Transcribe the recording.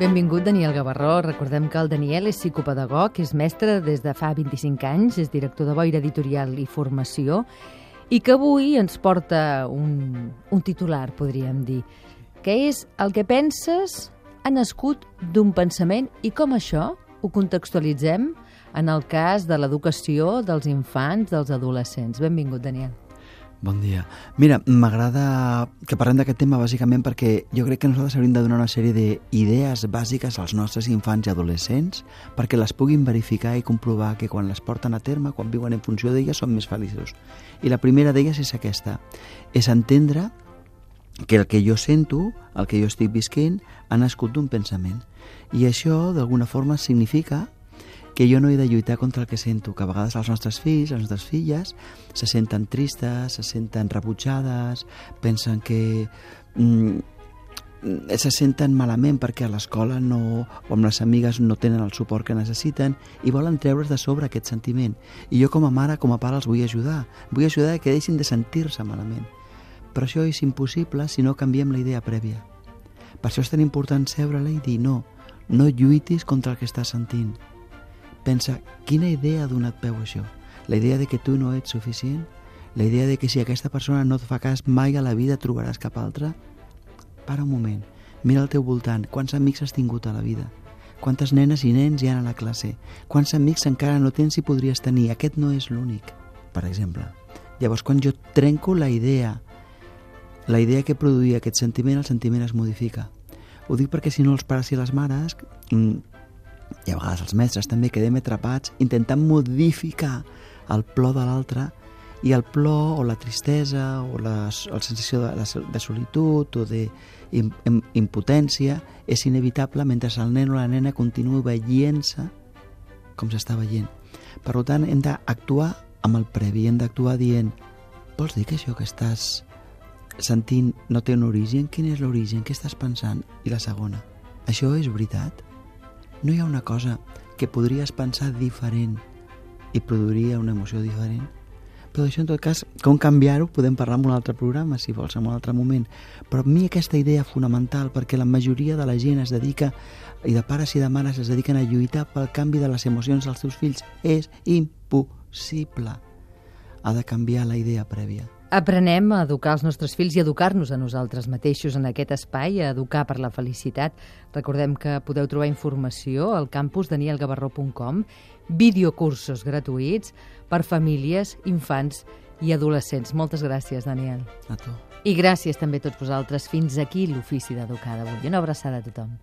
Benvingut, Daniel Gavarró. Recordem que el Daniel és psicopedagog, és mestre des de fa 25 anys, és director de Boira Editorial i Formació, i que avui ens porta un, un titular, podríem dir, que és el que penses ha nascut d'un pensament i com això ho contextualitzem en el cas de l'educació dels infants, dels adolescents. Benvingut, Daniel. Bon dia. Mira, m'agrada que parlem d'aquest tema bàsicament perquè jo crec que nosaltres hauríem de donar una sèrie d'idees bàsiques als nostres infants i adolescents perquè les puguin verificar i comprovar que quan les porten a terme, quan viuen en funció d'elles, són més feliços. I la primera d'elles és aquesta, és entendre que el que jo sento, el que jo estic visquent, ha nascut d'un pensament. I això, d'alguna forma, significa que jo no he de lluitar contra el que sento, que a vegades els nostres fills, les nostres filles, se senten tristes, se senten rebutjades, pensen que... Mm, se senten malament perquè a l'escola no, o amb les amigues no tenen el suport que necessiten i volen treure's de sobre aquest sentiment. I jo com a mare, com a pare, els vull ajudar. Vull ajudar que deixin de sentir-se malament. Però això és impossible si no canviem la idea prèvia. Per això és tan important seure-la i dir no, no lluitis contra el que estàs sentint Pensa, quina idea ha donat peu a això? La idea de que tu no ets suficient? La idea de que si aquesta persona no et fa cas mai a la vida trobaràs cap altra? Para un moment, mira al teu voltant, quants amics has tingut a la vida? Quantes nenes i nens hi ha a la classe? Quants amics encara no tens i podries tenir? Aquest no és l'únic, per exemple. Llavors, quan jo trenco la idea, la idea que produïa aquest sentiment, el sentiment es modifica. Ho dic perquè si no els pares i les mares mm, i a vegades els mestres també quedem atrapats intentant modificar el plor de l'altre i el plor o la tristesa o la, la sensació de, de solitud o de impotència és inevitable mentre el nen o la nena continua veient-se com s'està veient. Per tant, hem d'actuar amb el previ, hem d'actuar dient vols dir que això que estàs sentint no té un origen? Quin és l'origen? Què estàs pensant? I la segona, això és veritat? No hi ha una cosa que podries pensar diferent i produiria una emoció diferent? Però això, en tot cas, com canviar-ho, podem parlar en un altre programa, si vols, en un altre moment. Però a mi aquesta idea fonamental, perquè la majoria de la gent es dedica, i de pares i de mares es dediquen a lluitar pel canvi de les emocions dels seus fills, és impossible. Ha de canviar la idea prèvia. Aprenem a educar els nostres fills i educar-nos a nosaltres mateixos en aquest espai, a educar per la felicitat. Recordem que podeu trobar informació al campus danielgavarró.com, videocursos gratuïts per famílies, infants i adolescents. Moltes gràcies, Daniel. A tu. I gràcies també a tots vosaltres. Fins aquí l'ofici d'educar d'avui. Una abraçada a tothom.